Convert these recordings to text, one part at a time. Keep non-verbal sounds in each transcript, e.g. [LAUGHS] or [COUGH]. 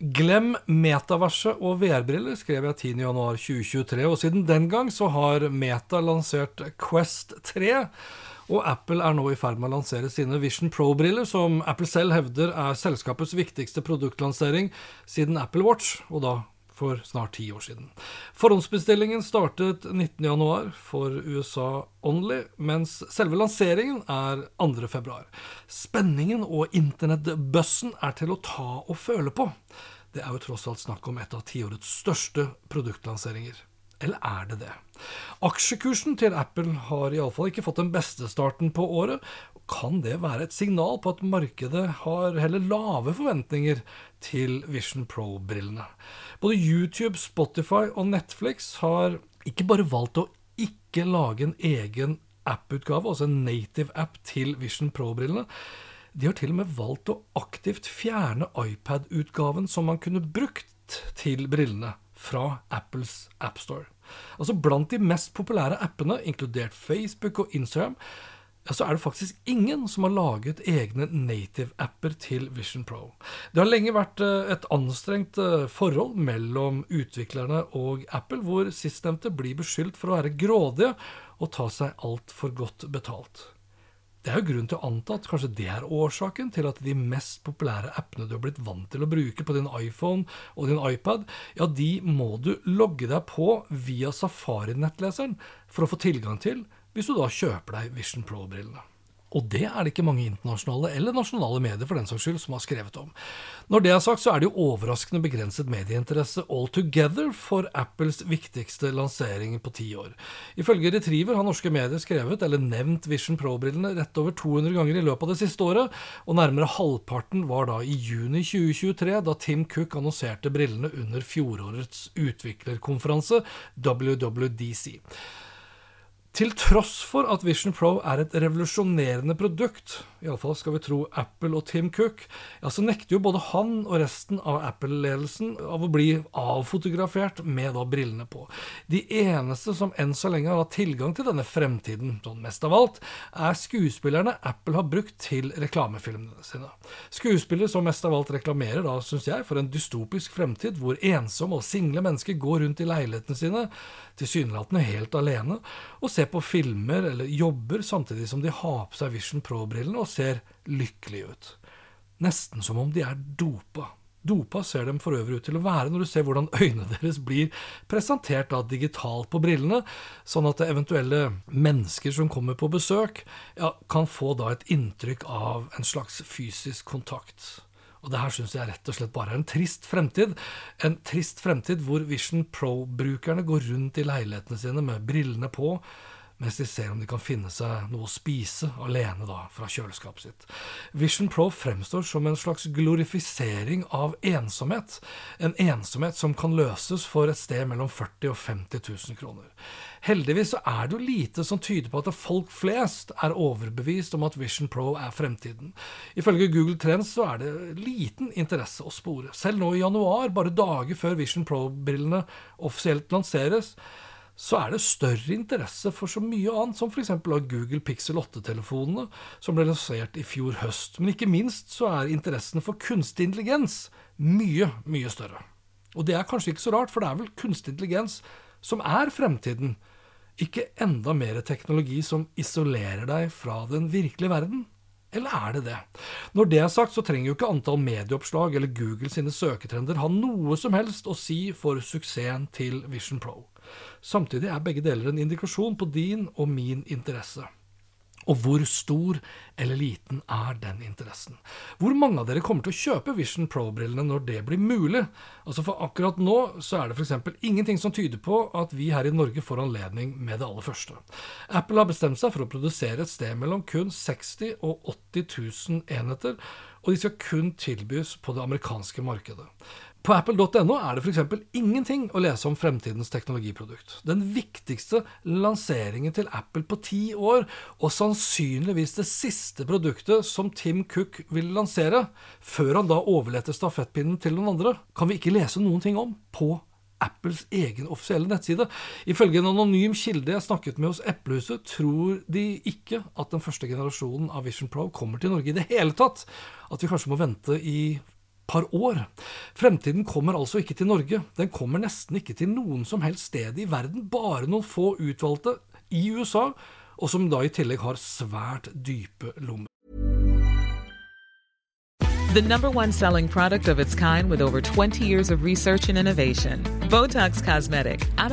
Glem metaverset og VR-briller, skrev jeg 10.1.2023, og siden den gang så har Meta lansert Quest 3. Og Apple er nå i ferd med å lansere sine Vision Pro-briller, som Apple selv hevder er selskapets viktigste produktlansering siden Apple Watch, og da for snart ti år siden. Forhåndsbestillingen startet 19.1 for USA only, mens selve lanseringen er 2.2. Spenningen og internettbøssen er til å ta og føle på. Det er jo tross alt snakk om et av tiårets største produktlanseringer. Eller er det det? Aksjekursen til Apple har iallfall ikke fått den beste starten på året. Kan det være et signal på at markedet har heller lave forventninger til Vision Pro-brillene? Både YouTube, Spotify og Netflix har ikke bare valgt å ikke lage en egen app-utgave, altså en native app til Vision Pro-brillene. De har til og med valgt å aktivt fjerne iPad-utgaven som man kunne brukt til brillene fra Apples AppStore. Altså Blant de mest populære appene, inkludert Facebook og Instagram, så er det faktisk ingen som har laget egne native-apper til Vision Pro. Det har lenge vært eh, et anstrengt eh, forhold mellom utviklerne og Apple, hvor sistnevnte blir beskyldt for å være grådige og ta seg altfor godt betalt. Det er jo grunn til å anta at kanskje det er årsaken til at de mest populære appene du har blitt vant til å bruke på din iPhone og din iPad, ja, de må du logge deg på via Safari-nettleseren for å få tilgang til hvis du da kjøper deg Vision Pro-brillene. Og det er det ikke mange internasjonale eller nasjonale medier for den saks skyld som har skrevet om. Når det er sagt, så er det jo overraskende begrenset medieinteresse altogether for Apples viktigste lansering på ti år. Ifølge Retriever har norske medier skrevet eller nevnt Vision Pro-brillene rett over 200 ganger i løpet av det siste året, og nærmere halvparten var da i juni 2023, da Tim Cook annonserte brillene under fjorårets utviklerkonferanse, WWDC. Til tross for at Vision Pro er et revolusjonerende produkt, iallfall skal vi tro Apple og Tim Cook, ja, så nekter jo både han og resten av Apple-ledelsen av å bli avfotografert med da brillene på. De eneste som enn så lenge har hatt tilgang til denne fremtiden, sånn mest av alt, er skuespillerne Apple har brukt til reklamefilmene sine. Skuespillere som mest av alt reklamerer da, syns jeg, for en dystopisk fremtid hvor ensomme og single mennesker går rundt i leilighetene sine, tilsynelatende helt alene, og ser på filmer eller jobber samtidig som de har på seg Vision Pro-brillene og ser lykkelige ut. Nesten som om de er dopa. Dopa ser dem for øvrig ut til å være når du ser hvordan øynene [LAUGHS] deres blir presentert da digitalt på brillene, sånn at eventuelle mennesker som kommer på besøk, ja, kan få da et inntrykk av en slags fysisk kontakt. Og det her syns jeg rett og slett bare er en trist fremtid. En trist fremtid hvor Vision Pro-brukerne går rundt i leilighetene sine med brillene på, mens de ser om de kan finne seg noe å spise alene da, fra kjøleskapet sitt. Vision Pro fremstår som en slags glorifisering av ensomhet. En ensomhet som kan løses for et sted mellom 40 og 50 000 kroner. Heldigvis så er det jo lite som tyder på at folk flest er overbevist om at Vision Pro er fremtiden. Ifølge Google Trends så er det liten interesse å spore. Selv nå i januar, bare dager før Vision Pro-brillene offisielt lanseres, så er det større interesse for så mye annet, som f.eks. av Google Pixel 8-telefonene, som ble lansert i fjor høst. Men ikke minst så er interessen for kunstig intelligens mye, mye større. Og det er kanskje ikke så rart, for det er vel kunstig intelligens som er fremtiden, ikke enda mer teknologi som isolerer deg fra den virkelige verden. Eller er det det? Når det er sagt, så trenger jo ikke antall medieoppslag eller Google sine søketrender ha noe som helst å si for suksessen til Vision Pro. Samtidig er begge deler en indikasjon på din og min interesse. Og hvor stor eller liten er den interessen? Hvor mange av dere kommer til å kjøpe Vision Pro-brillene når det blir mulig? Altså For akkurat nå så er det f.eks. ingenting som tyder på at vi her i Norge får anledning med det aller første. Apple har bestemt seg for å produsere et sted mellom kun 60 og 80 000 enheter, og de skal kun tilbys på det amerikanske markedet. På apple.no er det f.eks. ingenting å lese om fremtidens teknologiprodukt. Den viktigste lanseringen til Apple på ti år, og sannsynligvis det siste produktet som Tim Cook vil lansere, før han da overletter stafettpinnen til noen andre, kan vi ikke lese noen ting om på Apples egen offisielle nettside. Ifølge en anonym kilde jeg snakket med hos Eplehuset, tror de ikke at den første generasjonen av Vision Pro kommer til Norge i det hele tatt. At vi kanskje må vente i par år. Fremtiden kommer altså ikke til Norge. Den kommer nesten ikke til noen som helst sted i verden, bare noen få utvalgte i USA, og som da i tillegg har svært dype lommer. The number one selling product of its kind with over 20 years of research and innovation. Botox Cosmetic, out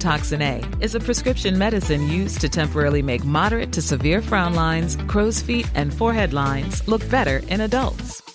toxin A, is a prescription medicine used to temporarily make moderate to severe frown lines, crow's feet, and forehead lines look better in adults.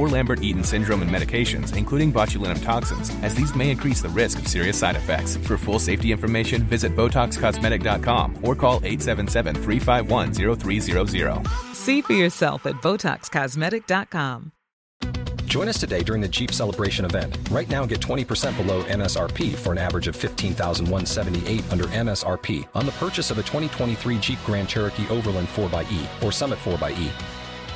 or Lambert Eaton syndrome and medications, including botulinum toxins, as these may increase the risk of serious side effects. For full safety information, visit BotoxCosmetic.com or call 877 351 0300. See for yourself at BotoxCosmetic.com. Join us today during the Jeep Celebration event. Right now, get 20% below MSRP for an average of 15178 under MSRP on the purchase of a 2023 Jeep Grand Cherokee Overland 4xE or Summit 4xE.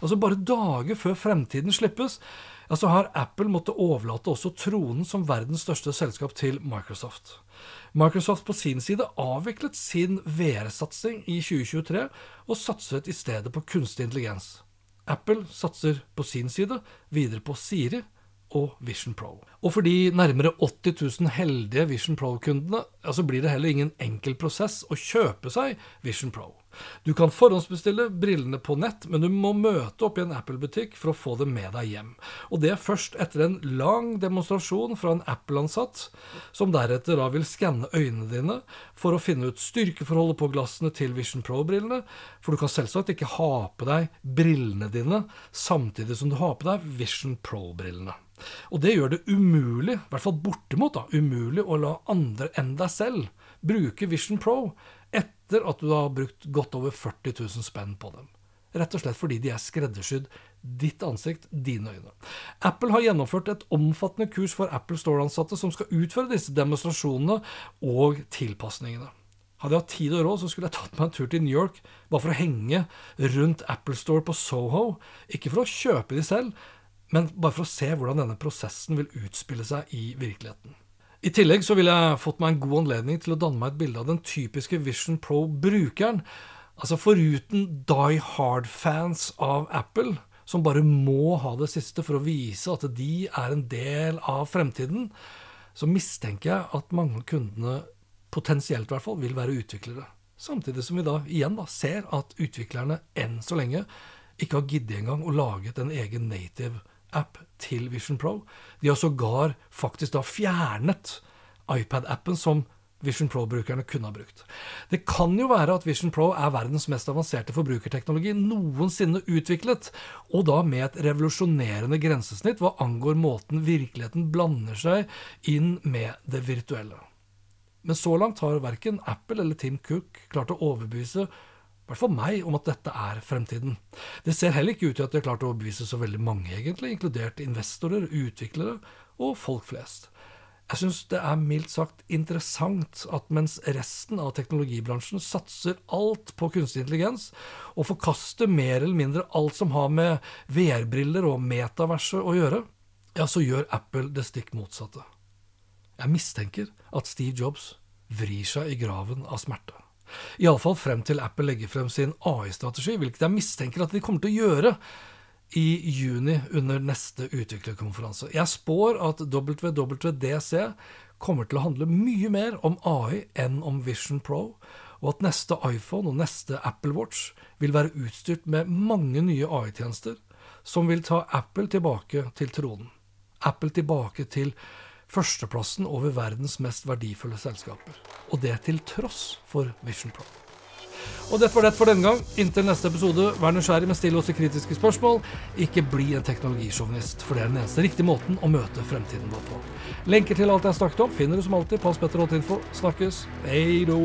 Altså Bare dager før fremtiden slippes, ja, så har Apple måttet overlate også tronen som verdens største selskap til Microsoft. Microsoft på sin side avviklet sin VR-satsing i 2023 og satset i stedet på kunstig intelligens. Apple satser på sin side videre på Siri og Vision Pro. Og for de nærmere 80 000 heldige Vision Pro-kundene altså blir det heller ingen enkel prosess å kjøpe seg Vision Pro. Du kan forhåndsbestille brillene på nett, men du må møte opp i en Apple-butikk for å få dem med deg hjem. Og det først etter en lang demonstrasjon fra en Apple-ansatt, som deretter da vil skanne øynene dine for å finne ut styrkeforholdet på glassene til Vision Pro-brillene, for du kan selvsagt ikke ha på deg brillene dine samtidig som du har på deg Vision Pro-brillene. Og det gjør det umulig, i hvert fall bortimot da, umulig å la andre enn deg selv bruke Vision Pro etter at du har brukt godt over 40 000 spenn på dem. Rett og slett fordi de er skreddersydd ditt ansikt, dine øyne. Apple har gjennomført et omfattende kurs for Apple Store-ansatte som skal utføre disse demonstrasjonene og tilpasningene. Hadde jeg hatt tid og råd, så skulle jeg tatt meg en tur til New York bare for å henge rundt Apple Store på Soho. Ikke for å kjøpe de selv, men bare for å se hvordan denne prosessen vil utspille seg i virkeligheten. I tillegg så ville jeg fått meg en god anledning til å danne meg et bilde av den typiske Vision Pro-brukeren. Altså Foruten die hard-fans av Apple, som bare må ha det siste for å vise at de er en del av fremtiden, så mistenker jeg at mange av kundene, potensielt i hvert fall, vil være utviklere. Samtidig som vi da igjen da ser at utviklerne enn så lenge ikke har giddet engang å lage en egen native app til Vision Pro. De har sågar faktisk da fjernet iPad-appen som Vision Pro-brukerne kunne ha brukt. Det kan jo være at Vision Pro er verdens mest avanserte forbrukerteknologi noensinne utviklet, og da med et revolusjonerende grensesnitt hva angår måten virkeligheten blander seg inn med det virtuelle. Men så langt har verken Apple eller Tim Cook klart å overbevise hvert fall meg om at dette er fremtiden. Det ser heller ikke ut til at de har klart å overbevise så veldig mange, egentlig, inkludert investorer, utviklere og folk flest. Jeg syns det er mildt sagt interessant at mens resten av teknologibransjen satser alt på kunstig intelligens, og forkaster mer eller mindre alt som har med VR-briller og metaverset å gjøre, ja, så gjør Apple det stikk motsatte. Jeg mistenker at Steve Jobs vrir seg i graven av smerte. Iallfall frem til Apple legger frem sin AI-strategi, hvilket jeg mistenker at de kommer til å gjøre i juni under neste utviklerkonferanse. Jeg spår at WWDC kommer til å handle mye mer om AI enn om Vision Pro, og at neste iPhone og neste Apple Watch vil være utstyrt med mange nye AI-tjenester som vil ta Apple tilbake til tronen. Apple tilbake til førsteplassen over verdens mest verdifulle selskaper. Og det til tross for Vision Pro. Og dette var det for denne gang. Inntil neste episode, vær nysgjerrig, men still også kritiske spørsmål. Ikke bli en teknologisjåvinist, for det er den eneste riktige måten å møte fremtiden vår på. Lenker til alt jeg snakket om finner du som alltid på aspetter.info. Snakkes. Hei då.